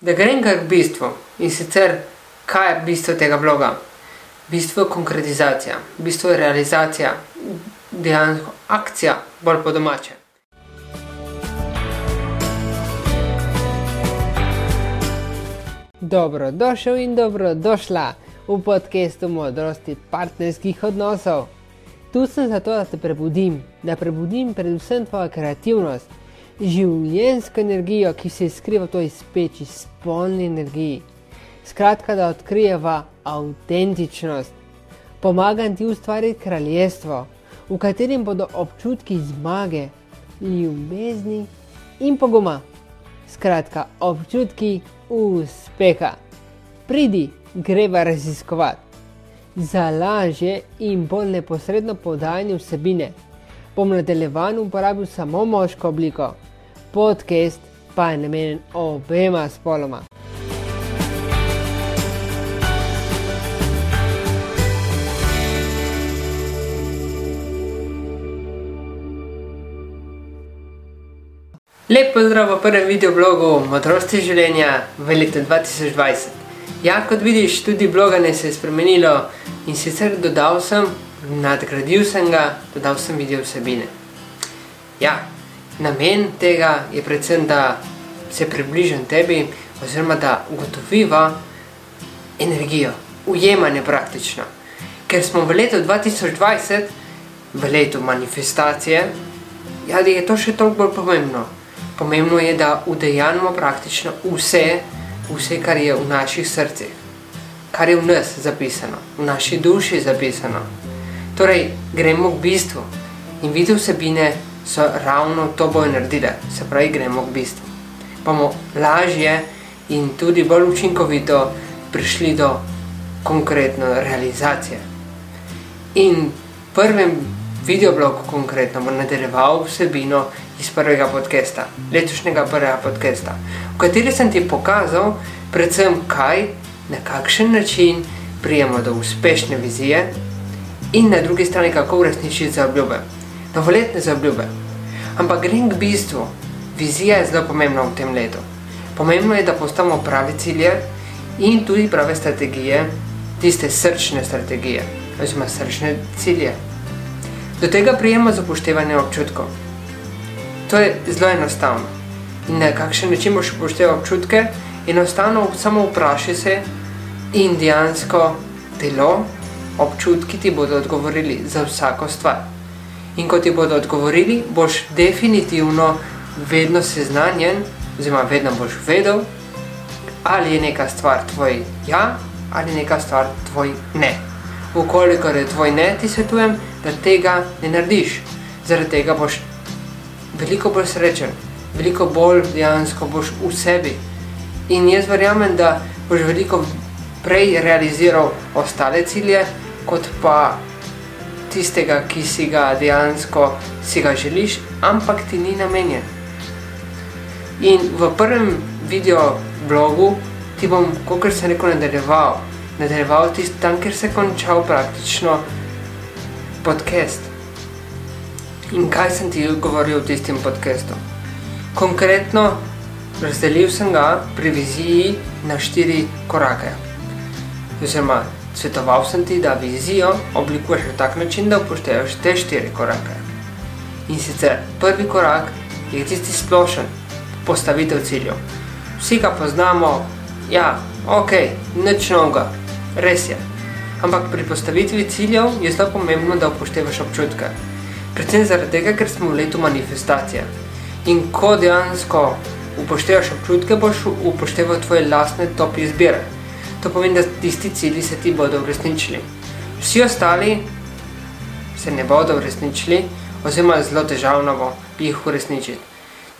Da grem kar k bistvu in sicer, kaj je bistvo tega bloga. Bistvo je konkretizacija, bistvo je realizacija, dejansko akcija, bolj po domače. Dobrodošel in dobrodošla v podkastu modrosti partnerskih odnosov. Tu sem zato, da te prebudim, da prebudim predvsem tvojo kreativnost, življensko energijo, ki se skriva v toj speči, spolni energiji. Skratka, da odkrijeva avtentičnost. Pomagam ti ustvariti kraljestvo, v katerem bodo občutki zmage, ljubezni in poguma. Skratka, občutki uspeha. Pridi, greva raziskovati. Za lažje in bolj neposredno podajanje vsebine bom nadaljevan uporabil samo moško obliko, podcast pa je namenjen obema spoloma. Lep pozdrav v prvem videoblogu Modrosti življenja v letu 2020. Ja, kot vidiš, tudi bloganje se je spremenilo in sicer dodal sem, nadgradil sem ga, dodal sem video vsebine. Ja, namen tega je predvsem, da se približam tebi oziroma da ugotoviva energijo, ujemanje praktično. Ker smo v letu 2020, v letu manifestacije, ja, je to še toliko bolj pomembno. Pomembno je, da udejanjamo praktično vse, vse, kar je v naših srcih, kar je v nas zapisano, v naši duši zapisano. Torej, gremo k bistvu in vidi vsebine so ravno to bojo naredile, se pravi, gremo k bistvu. Bomo lažje in tudi bolj učinkovito prišli do konkretne realizacije. In prvem videoblogu konkretno bom nadaljeval vsebino iz prvega podcasta, letošnjega prvega podcasta, v kateri sem ti pokazal, predvsem kaj, na kakšen način prijemo do uspešne vizije in na drugi strani kako uresničiti zaobljube, novoletne zaobljube. Ampak grem k bistvu, vizija je zelo pomembna v tem letu. Pomembno je, da postavimo prave cilje in tudi prave strategije, tiste srčne strategije, oziroma srčne cilje. Do tega prijemo z upoštevanjem občutkov. To je zelo enostavno. In na kakšen način boš upošteval občutke, enostavno samo vprašaj se in dejansko telo, občutki ti bodo odgovorili za vsako stvar. In ko ti bodo odgovorili, boš definitivno vedno seznanjen, oziroma vedno boš vedel, ali je neka stvar tvoj ja, ali neka stvar tvoj ne. Ukolikor je tvoj ne, ti svetujem, da tega ne narediš. Zaradi tega boš veliko bolj srečen, veliko bolj dejansko boš v sebi. In jaz verjamem, da boš veliko prej realiziral ostale cilje, kot pa tistega, ki si ga dejansko si ga želiš, ampak ti ni namenjen. In v prvem video blogu ti bom, kot se rekel, nadaljeval, nadaljeval tisti tam, kjer se je končal praktično podcast. In kaj sem ti govoril v tistem podkastu? Konkretno, razdelil sem ga pri viziji na štiri korake. Oziroma, svetoval sem ti, da vizijo oblikuješ na tak način, da upoštevaš te štiri korake. In sicer prvi korak je tisti splošen, postavitev ciljev. Vsi ga poznamo, ja, ok, nič novega, res je. Ampak pri postavitvi ciljev je zelo pomembno, da upoštevaš občutke predvsem zaradi tega, ker smo v letu manifestacije. In ko dejansko upoštevaš občutke, boš upošteval tvoje lastne top izbire. To pomeni, da tisti cilji se ti bodo uresničili. Vsi ostali se ne bodo uresničili, oziroma zelo težavno bo jih uresničiti.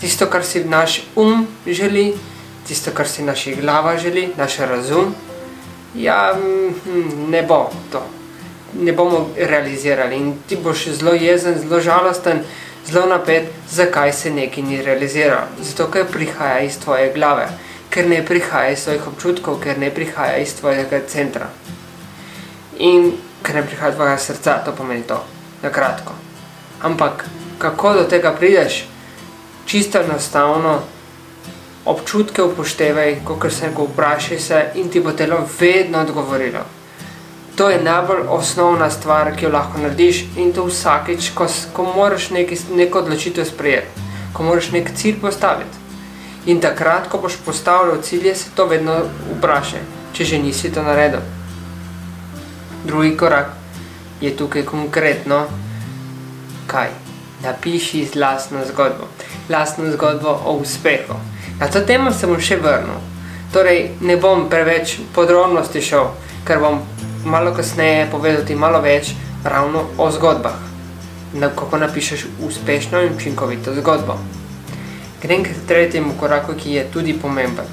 Tisto, kar si naš um želi, tisto, kar si naša glava želi, naš razum, ja, hm, ne bo to ne bomo realizirali. In ti boš zelo jezen, zelo žalosten, zelo napet, zakaj se nekaj ni realiziralo. Zato, ker prihaja iz tvoje glave, ker ne prihaja iz tvojih občutkov, ker ne prihaja iz tvojega centra. In ker ne prihaja iz tvojega srca, to pomeni to, na kratko. Ampak kako do tega prideš? Čisto enostavno občutke upoštevaj, kot se reče, vprašaj se in ti bo telo vedno odgovorilo. To je najbolj osnovna stvar, ki jo lahko narediš in to vsakeč, ko, ko moraš neki, neko odločitev sprejeti, ko moraš nek cilj postaviti. In takrat, ko boš postavljal cilje, se to vedno vprašaj, če že nisi to naredil. Drugi korak je tukaj konkretno, kaj? Napiši lastno zgodbo, lastno zgodbo o uspehu. Na to temo se bom še vrnil. Torej, ne bom preveč podrobnosti šel, ker bom malo kasneje povedal ti malo več ravno o zgodbah. Kako napišeš uspešno in učinkovito zgodbo. Grem k tretjemu koraku, ki je tudi pomemben.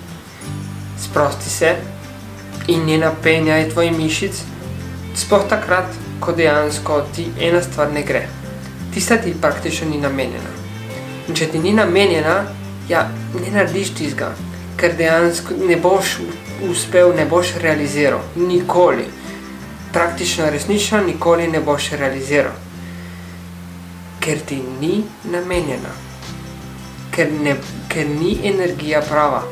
Sprosti se in ne napenjaj tvojih mišic, sploh takrat, ko dejansko ti ena stvar ne gre. Tista ti praktično ni namenjena. In če ti ni namenjena, ja, ne narediš tizga, ker dejansko ne boš uspel, ne boš realiziral, nikoli. Praktično, resnično, nikoli ne boš realiziral, ker ti ni namenjena, ker, ne, ker ni energija prava,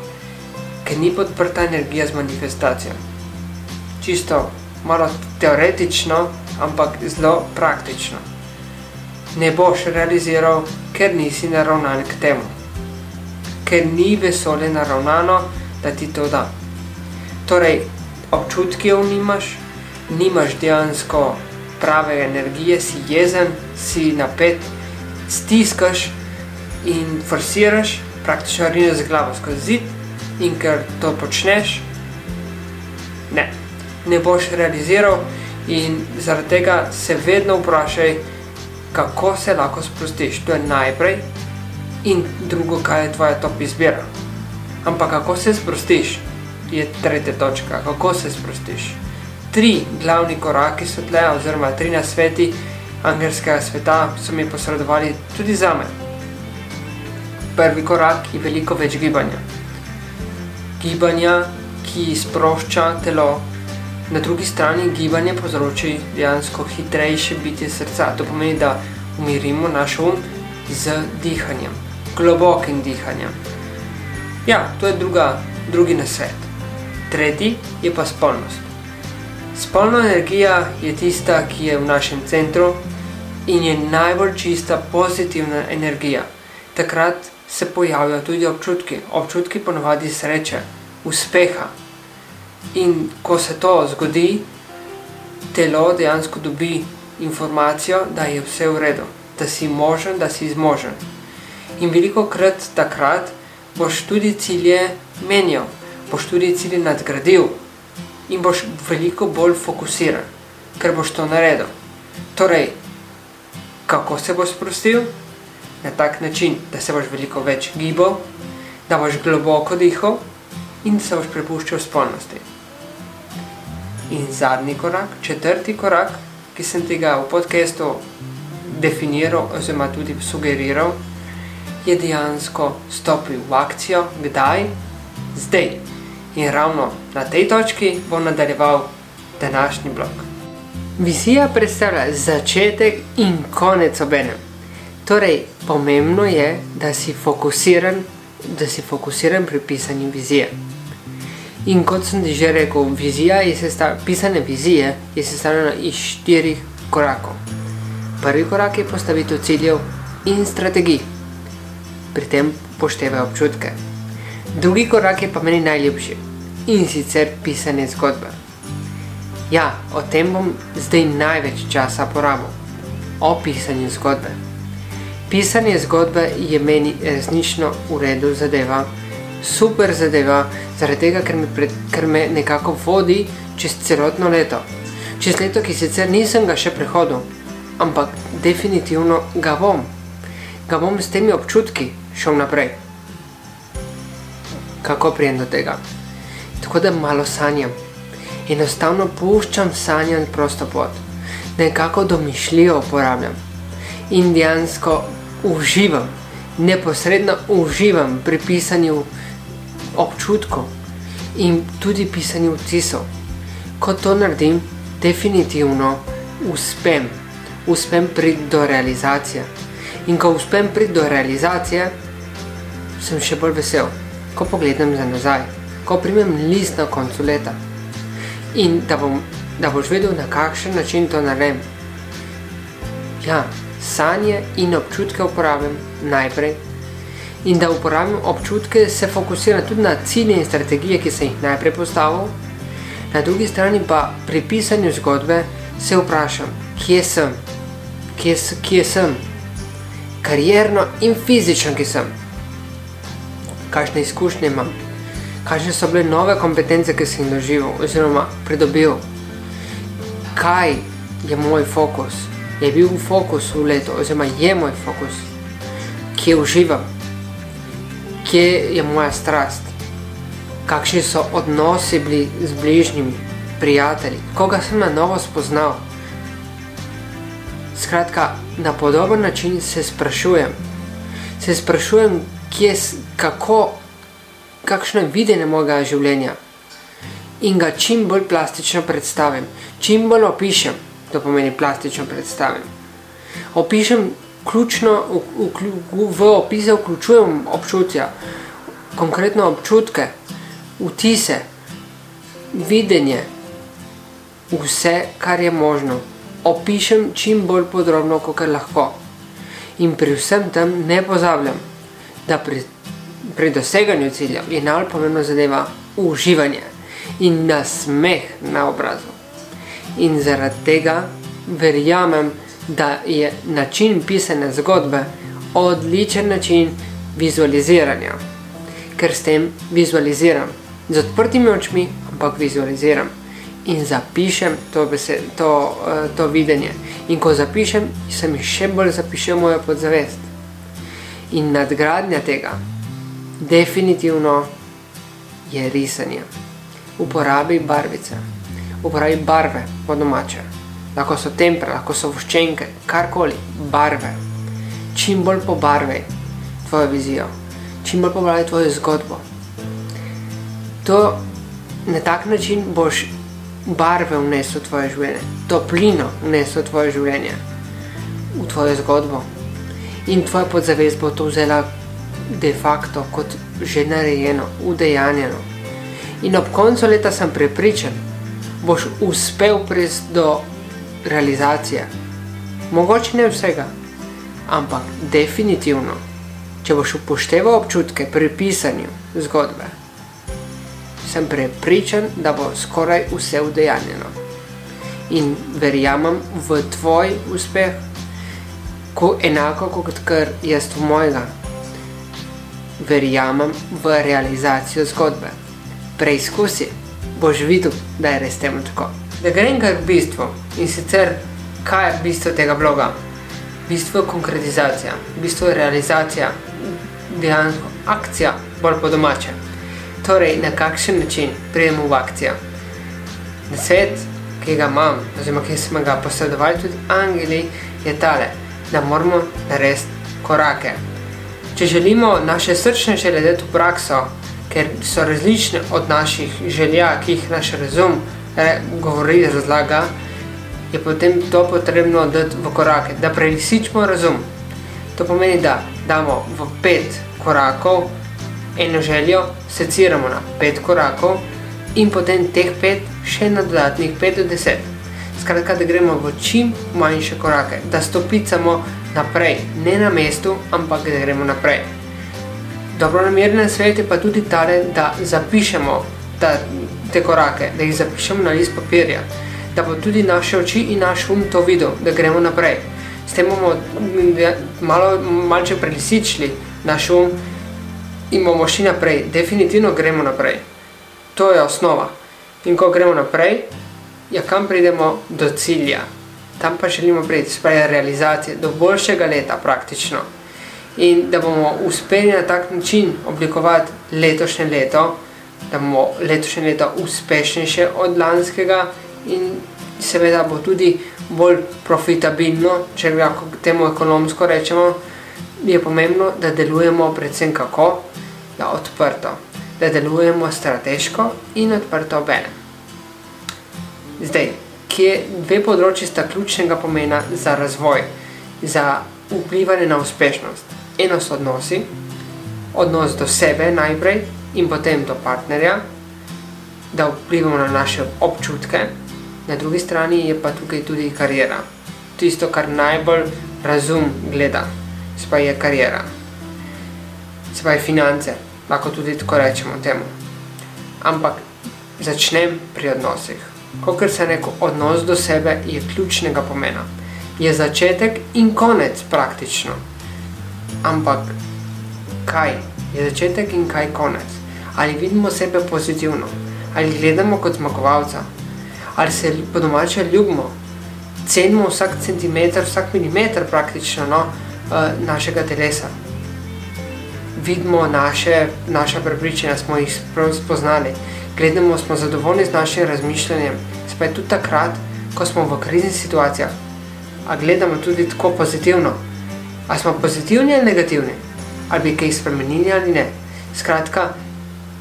ker ni podprta energija z manifestacijo. Čisto malo teoretično, ampak zelo praktično. Ne boš realiziral, ker nisi naravnan k temu ker ni vesolje naravnano, da ti to da. Torej, občutki jo nimaš, nimaš dejansko prave energije, si jezen, si napet, stiskaš in forsiraš, praktično rineš glavo skozi zid, in ker to počneš, ne, ne boš realiziral, in zaradi tega se vedno vprašaj, kako se lahko sprostiš. To je najprej in drugo, kaj je tvoja top izbira. Ampak kako se sprostiš, je tretja točka. Kako se sprostiš? Tri glavni koraki so tle, oziroma tri nasveti angelskega sveta so mi posredovali tudi za me. Prvi korak je veliko več gibanja. Gibanja, ki sprošča telo, na drugi strani gibanje povzroči dejansko hitrejše bitje srca. To pomeni, da umirimo naš um z dihanjem globokim dihanjem. Ja, to je druga, drugi nasvet. Tretji je pa spolnost. Spolna energija je tista, ki je v našem centru in je najbolj čista pozitivna energija. Takrat se pojavijo tudi občutki, občutki ponovadi sreče, uspeha. In ko se to zgodi, telo dejansko dobi informacijo, da je vse v redu, da si možen, da si zmožen in veliko krat takrat boš tudi cilje menjal, boš tudi cilje nadgradil in boš veliko bolj fokusiran, ker boš to naredil. Torej, kako se boš sprostil? Na tak način, da se boš veliko več gibal, da boš globoko dihal in se boš prepuščal spolnosti. In zadnji korak, četrti korak, ki sem tega v podkastu definiral oziroma tudi sugeriral, je dejansko stopil v akcijo, kdaj? Zdaj. In ravno na tej točki bom nadaljeval današnji blog. Vizija predstavlja začetek in konec obenem. Torej, pomembno je, da si fokusiran, da si fokusiran pri pisanju vizije. In kot sem že rekel, vizija je sestavljena, pisanje vizije je sestavljena iz štirih korakov. Prvi korak je postavitev ciljev in strategij pri tem poštevaj občutke. Drugi korak je pa meni najljubši in sicer pisanje zgodbe. Ja, o tem bom zdaj največ časa porabil. O pisanju zgodbe. Pisanje zgodbe je meni resnično v redu zadeva, super zadeva, zaradi tega, ker me, pred, ker me nekako vodi čez celotno leto. Čez leto, ki sicer nisem ga še prehodil, ampak definitivno ga bom. Ga bom s temi občutki, šel naprej. Kako prijem do tega? Tako da malo sanjam. Enostavno puščam sanjati prosto pot. Nekako domišljijo uporabljam. In dejansko uživam, neposredno uživam pri pisanju občutkov in tudi pisanju vtisov. Ko to naredim, definitivno uspem. Uspem priti do realizacije. In ko uspem priti do realizacije, sem še bolj vesel. ko pogledam za nazaj, ko primem list na koncu leta. In da, bom, da boš vedel, na kakšen način to naredim. Ja, sanje in občutke uporabim najprej. In da uporabim občutke, se fokusiram tudi na cilje in strategije, ki sem jih najprej postavil. Na drugi strani pa pri pisanju zgodbe se vprašam, kje sem, kje, kje sem, karjerno in fizično, ki sem, kakšne izkušnje imam, kakšne so bile nove kompetence, ki sem jih doživel oziroma pridobil, kaj je moj fokus, je bil v letu oziroma je moj fokus, kje uživam, kje je moja strast, kakšni so odnosi bili z bližnjimi, prijatelji, koga sem na novo spoznal. Skratka, na podoben način se sprašujem, se sprašujem, kje, kako, kakšno je videnje mojega življenja. In ga čim bolj plastično predstavim, čim bolj opišem, to pomeni plastično predstavim. Opišem ključno, v, v, v opise vključujem občutja, konkretno občutke, vtise, videnje, vse, kar je možno opišem čim bolj podrobno, kot lahko. In pri vsem tem ne pozabljam, da pri, pri doseganju cilja je najbolj pomembna zadeva uživanje in nasmeh na obrazu. In zaradi tega verjamem, da je način pisanja zgodbe odličen način vizualiziranja, ker s tem vizualiziram z odprtimi očmi, ampak vizualiziram in zapišem to, besed, to, uh, to videnje. In ko zapišem, se mi še bolj zapiše moja podzavest. In nadgradnja tega, definitivno je risanje. Uporabi barvice, uporabi barve po domače. Lahko so tempre, lahko so voščenke, karkoli, barve. Čim bolj pobarvaj tvojo vizijo, čim bolj pobarvaj tvojo zgodbo. To na tak način boš barve vnesel v tvoje življenje, toplino vnesel v tvoje življenje, v tvojo zgodbo. In tvoja podzavest bo to vzela de facto kot že narejeno, udejanjeno. In ob koncu leta sem prepričan, boš uspel priti do realizacije. Mogoče ne vsega, ampak definitivno, če boš upošteval občutke pri pisanju zgodbe sem prepričan, da bo skoraj vse udejanjeno. In verjamem v tvoj uspeh, ko enako kot kar jaz v mojega. Verjamem v realizacijo zgodbe. Preizkusi, boš videl, da je res temu tako. Da grem kar k bistvu in sicer, kaj je bistvo tega bloga. Bistvo je konkretizacija, bistvo je realizacija, dejansko akcija, bolj po domače. Torej, na kakšen način pridemo v akcijo? Na svet, ki ga imam, oziroma ki smo ga posredovali tudi angeli, je tale, da moramo narediti korake. Če želimo naše srčne želje dati v prakso, ker so različne od naših želja, ki jih naš razum re, govori, razlaga, je potem to potrebno dati v korake, da prelisičimo razum. To pomeni, da damo v pet korakov eno željo, seciramo na pet korakov in potem teh pet še na dodatnih pet do deset. Skratka, da gremo v čim manjše korake, da stopicamo naprej, ne na mestu, ampak da gremo naprej. Dobro namerjen svet je pa tudi tale, da zapišemo ta, te korake, da jih zapišemo na list papirja, da bo tudi naše oči in naš um to videl, da gremo naprej. S tem bomo malo malce prelisičili naš um in bomo šli naprej, definitivno gremo naprej. To je osnova. In ko gremo naprej, ja, kam pridemo do cilja, tam pa želimo priti, spravi realizacije, do boljšega leta praktično. In da bomo uspeli na tak način oblikovati letošnje leto, da bomo letošnje leto uspešnejše od lanskega in seveda bo tudi bolj profitabilno, če lahko temu ekonomsko rečemo, je pomembno, da delujemo predvsem kako, da odprto, da delujemo strateško in odprto obene. Zdaj, kje dve področji sta ključnega pomena za razvoj, za vplivanje na uspešnost. Eno so odnosi, odnos do sebe najprej in potem do partnerja, da vplivamo na naše občutke, na drugi strani je pa tukaj tudi karijera. Tisto, kar najbolj razum gleda, spaj je karijera, spaj finance, lahko tudi tako rečemo temu. Ampak začnem pri odnosih. Kot se reče, odnos do sebe je ključnega pomena. Je začetek in konec praktično. Ampak kaj je začetek in kaj konec? Ali vidimo sebe pozitivno, ali gledamo kot zmagovalca, ali se po domače ljubimo, cenimo vsak centimeter, vsak milimeter praktično no, uh, našega telesa. Vidimo naše, naše prepričanja, smo jih spoznali, gledamo, smo zadovoljni z našim razmišljanjem, spet tudi takrat, ko smo v kriznih situacijah, a gledamo tudi tako pozitivno. A smo pozitivni ali negativni, ali bi kaj spremenili ali ne. Skratka,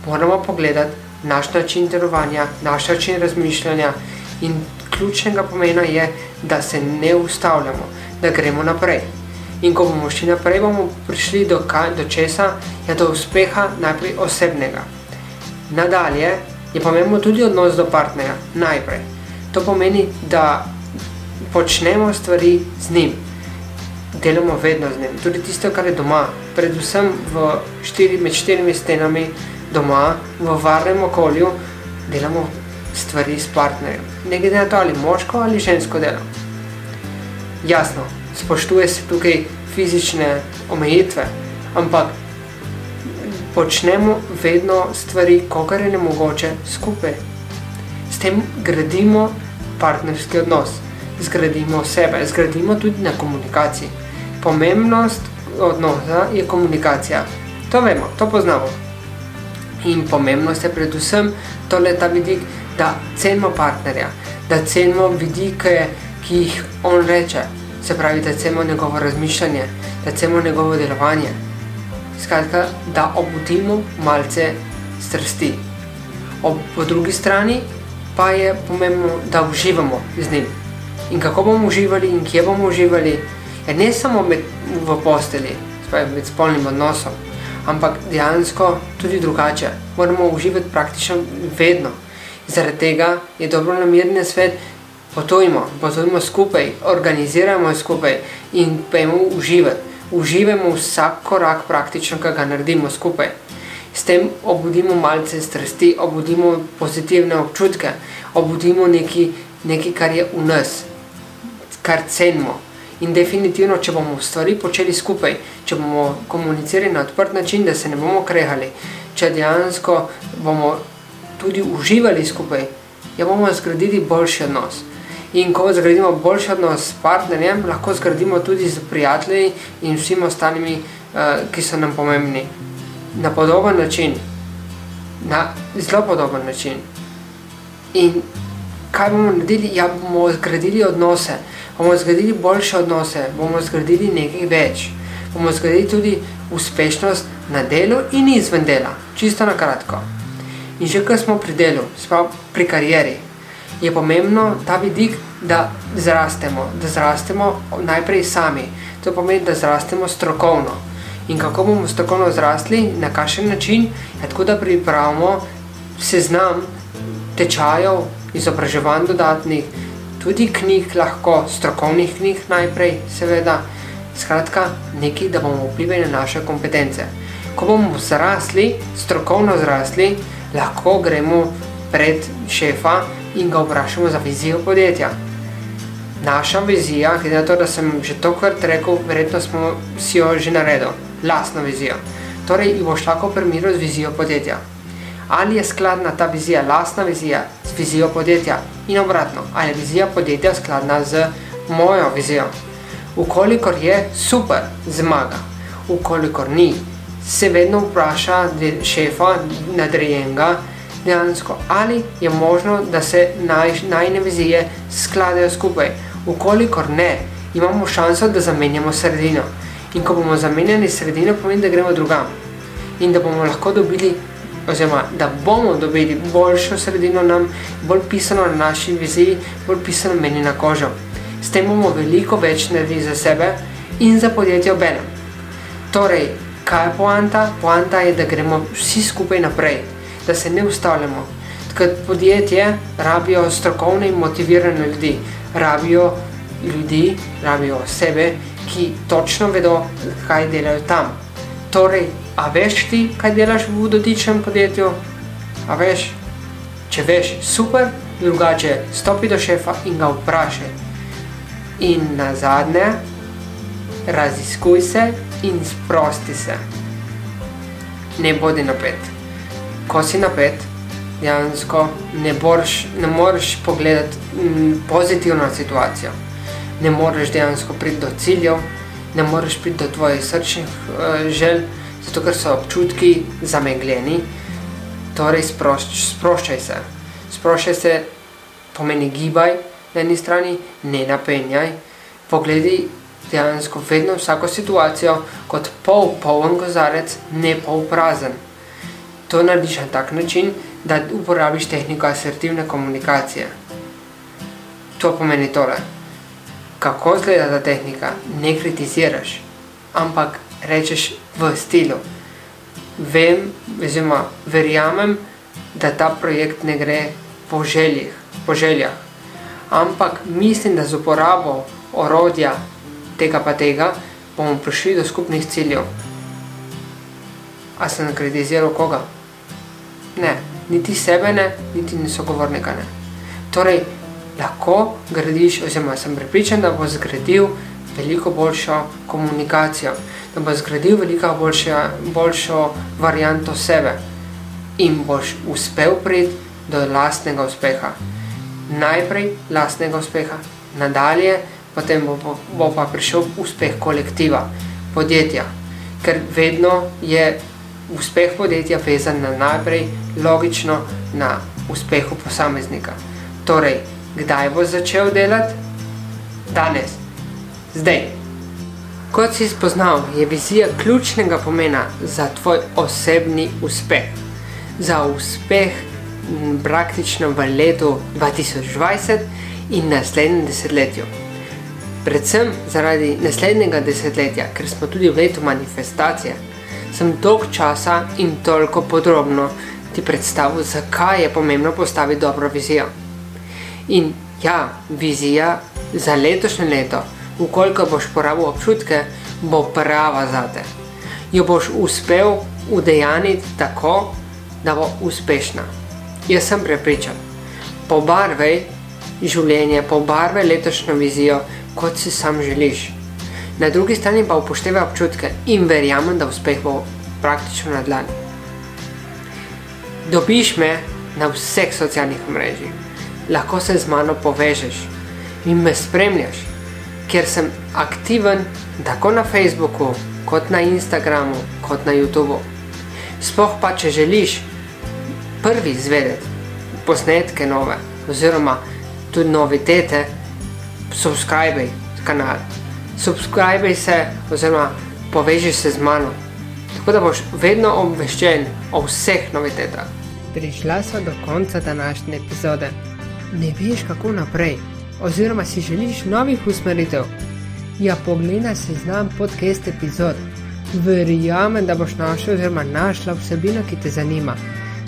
moramo pogledati naš način delovanja, naš način razmišljanja in ključnega pomena je, da se ne ustavljamo, da gremo naprej. In ko bomo šli naprej, bomo prišli do, kaj, do česa, je do uspeha najprej osebnega. Nadalje je pomembno tudi odnos do partnerja, najprej. To pomeni, da počnemo stvari z njim, delamo vedno z njim, tudi tisto, kar je doma, predvsem štiri, med štirimi stenami doma, v varnem okolju, delamo stvari s partnerjem. Ne glede na to, ali moško ali žensko delo. Jasno, spoštuje se tukaj fizične omejitve, ampak počnemo vedno stvari, kogar je ne mogoče skupaj. S tem gradimo partnerski odnos, zgradimo sebe, zgradimo tudi na komunikaciji. Pomembnost odnosa je komunikacija. To vemo, to poznamo. In pomembnost je predvsem tole ta vidik, da cenimo partnerja, da cenimo vidike, ki jih on reče, se pravi, da cenimo njegovo razmišljanje, da cenimo njegovo delovanje. Skratka, da obudimo malce strasti. Ob, po drugi strani pa je pomembno, da uživamo z njim. In kako bomo uživali in kje bomo uživali, je ne samo med, v posteli, spravi, med spolnim odnosom, ampak dejansko tudi drugače. Moramo uživati praktično vedno. Zaradi tega je dobro namirni svet, potujmo, potujmo skupaj, organiziramo skupaj in pojmo uživati. Uživamo vsak korak praktično, ki ga naredimo skupaj. S tem obudimo malce strasti, obudimo pozitivne občutke, obudimo nekaj, nekaj kar je v nas, kar cenimo. In definitivno, če bomo stvari počeli skupaj, če bomo komunicirali na odprt način, da se ne bomo krehali, če dejansko bomo tudi uživali skupaj, ja bomo zgradili boljši odnos. In ko zgradimo boljši odnos s partnerjem, lahko zgradimo tudi z prijatelji in vsemi ostalimi, uh, ki so nam pomembni. Na podoben način, na zelo podoben način. In kaj bomo naredili? Ja, bomo zgradili odnose, bomo zgradili boljše odnose, bomo zgradili nekaj več. Bomo zgradili tudi uspešnost na delu in izven dela, čisto na kratko. In že ko smo pri delu, smo pri karieri, je pomembno ta vidik, da zrastemo, da zrastemo najprej sami. To pomeni, da zrastemo strokovno. In kako bomo strokovno zrasli, na kakšen način, je tako, da pripravimo seznam tečajev, izobraževanj dodatnih, tudi knjig, lahko strokovnih knjig najprej, seveda, skratka, nekaj, da bomo vplivali na naše kompetence. Ko bomo zrasli, strokovno zrasli, lahko gremo pred šefa in ga vprašamo za vizijo podjetja. Naša vizija, glede na to, da sem že tokrat rekel, verjetno smo si jo že naredili, lastno vizijo. Torej, jo boš lahko primerjal z vizijo podjetja. Ali je skladna ta vizija, lastna vizija, z vizijo podjetja in obratno, ali je vizija podjetja skladna z mojo vizijo. Ukolikor je, super, zmaga. Ukolikor ni, se vedno vpraša šefa nadrejenega, dejansko, ali je možno, da se naj, najne vizije skladajo skupaj. Ukolikor ne, imamo šanso, da zamenjamo sredino. In ko bomo zamenjali sredino, pomeni, da gremo drugam. In da bomo lahko dobili, oziroma da bomo dobili boljšo sredino nam, bolj pisano na naši viziji, bolj pisano meni na kožo. S tem bomo veliko več naredili za sebe in za podjetje obenem. Torej, Kaj je poanta? Poanta je, da gremo vsi skupaj naprej, da se ne ustavljamo. Ker podjetje rabijo strokovne in motivirane ljudi, rabijo ljudi, rabijo osebe, ki točno vedo, kaj delajo tam. Torej, a veš ti, kaj delaš v dotičnem podjetju? A veš? Če veš, super, drugače stopi do šefa in ga vprašaj. In na zadnje, raziskuj se in sprosti se. Ne bodi napet. Ko si napet, dejansko ne, borš, ne moreš pogledati m, pozitivno situacijo. Ne moreš dejansko priti do ciljev, ne moreš priti do tvojih srčnih uh, želj, zato ker so občutki zamegljeni. Torej, sprošč, sproščaj se. Sproščaj se pomeni gibaj na eni strani, ne napenjaj. Pogledi dejansko vedno vsako situacijo kot pol poln kozarec, ne pol prazen. To narediš na tak način, da uporabiš tehniko asertivne komunikacije. To pomeni tole. Kako izgleda ta tehnika? Ne kritiziraš, ampak rečeš v stilu. Vem, oziroma verjamem, da ta projekt ne gre po željih, po željah. Ampak mislim, da z uporabo orodja tega pa tega bomo prišli do skupnih ciljev. A sem kritiziral koga? Ne, niti sebe ne, niti sogovornika ne. Torej, lahko gradiš, oziroma sem pripričan, da bo zgradil veliko boljšo komunikacijo, da bo zgradil veliko boljšo, boljšo varianto sebe in boš uspel priti do lastnega uspeha. Najprej lastnega uspeha, nadalje potem bo, bo, bo pa prišel uspeh kolektiva, podjetja, ker vedno je uspeh podjetja vezan na najprej logično na uspehu posameznika. Torej, kdaj bo začel delati? Danes, zdaj. Kot si spoznal, je vizija ključnega pomena za tvoj osebni uspeh. Za uspeh praktično v letu 2020 in naslednjem desetletju. Predvsem zaradi naslednjega desetletja, ker smo tudi v letu manifestacije, sem dolg časa in toliko podrobno ti predstavil, zakaj je pomembno postaviti dobro vizijo. In ja, vizija za letošnje leto, ukoliko boš porabil občutke, bo prava za te. Jo boš uspel udejaniti tako, da bo uspešna. Jaz sem prepričan. Pobarvaj življenje, pobarvaj letošnjo vizijo, kot si sam želiš. Na drugi strani pa upoštevaj občutke in verjamem, da uspeh bo praktično na dlani. Dobiš me na vseh socialnih mrežah, lahko se z mano povežeš in me spremljaš, ker sem aktiven tako na Facebooku, kot na Instagramu, kot na YouTubu. Sploh pa, če želiš prvi izvedeti posnetke nove, oziroma tudi novitete, subscribe kanal. Subscribe se, oziroma poveži se z mano, tako da boš vedno obveščen o vseh novitetah. Prišla smo do konca današnje epizode. Ne veš, kako naprej, oziroma si želiš novih usmeritev. Ja, pogledaj se znam podcast epizod. Verjamem, da boš našel oziroma našla vsebino, ki te zanima.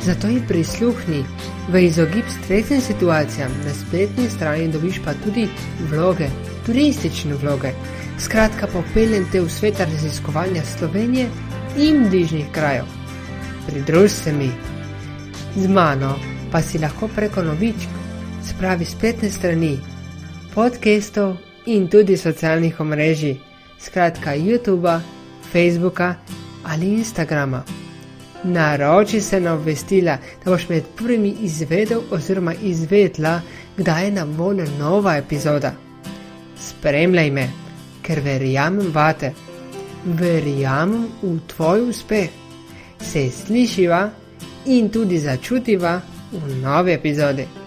Zato ji prisluhni. V izogib stresnim situacijam na spletni strani dobiš pa tudi vloge, turistične vloge. Skratka, popeljem te v svet raziskovanja Slovenije in bližnjih krajev. Pridruž se mi. Z mano pa si lahko preko novičk spravi spletne strani, podcastov in tudi socialnih omrežij, skratka YouTube, Facebooka ali Instagrama naroči se na obvestila, da boš med prvimi izvedel oziroma izvedla, kdaj je na voljo nova epizoda. Spremljaj me, ker verjamem vate, verjamem v tvoj uspeh. Se slišiva in tudi začutiva v novi epizodi.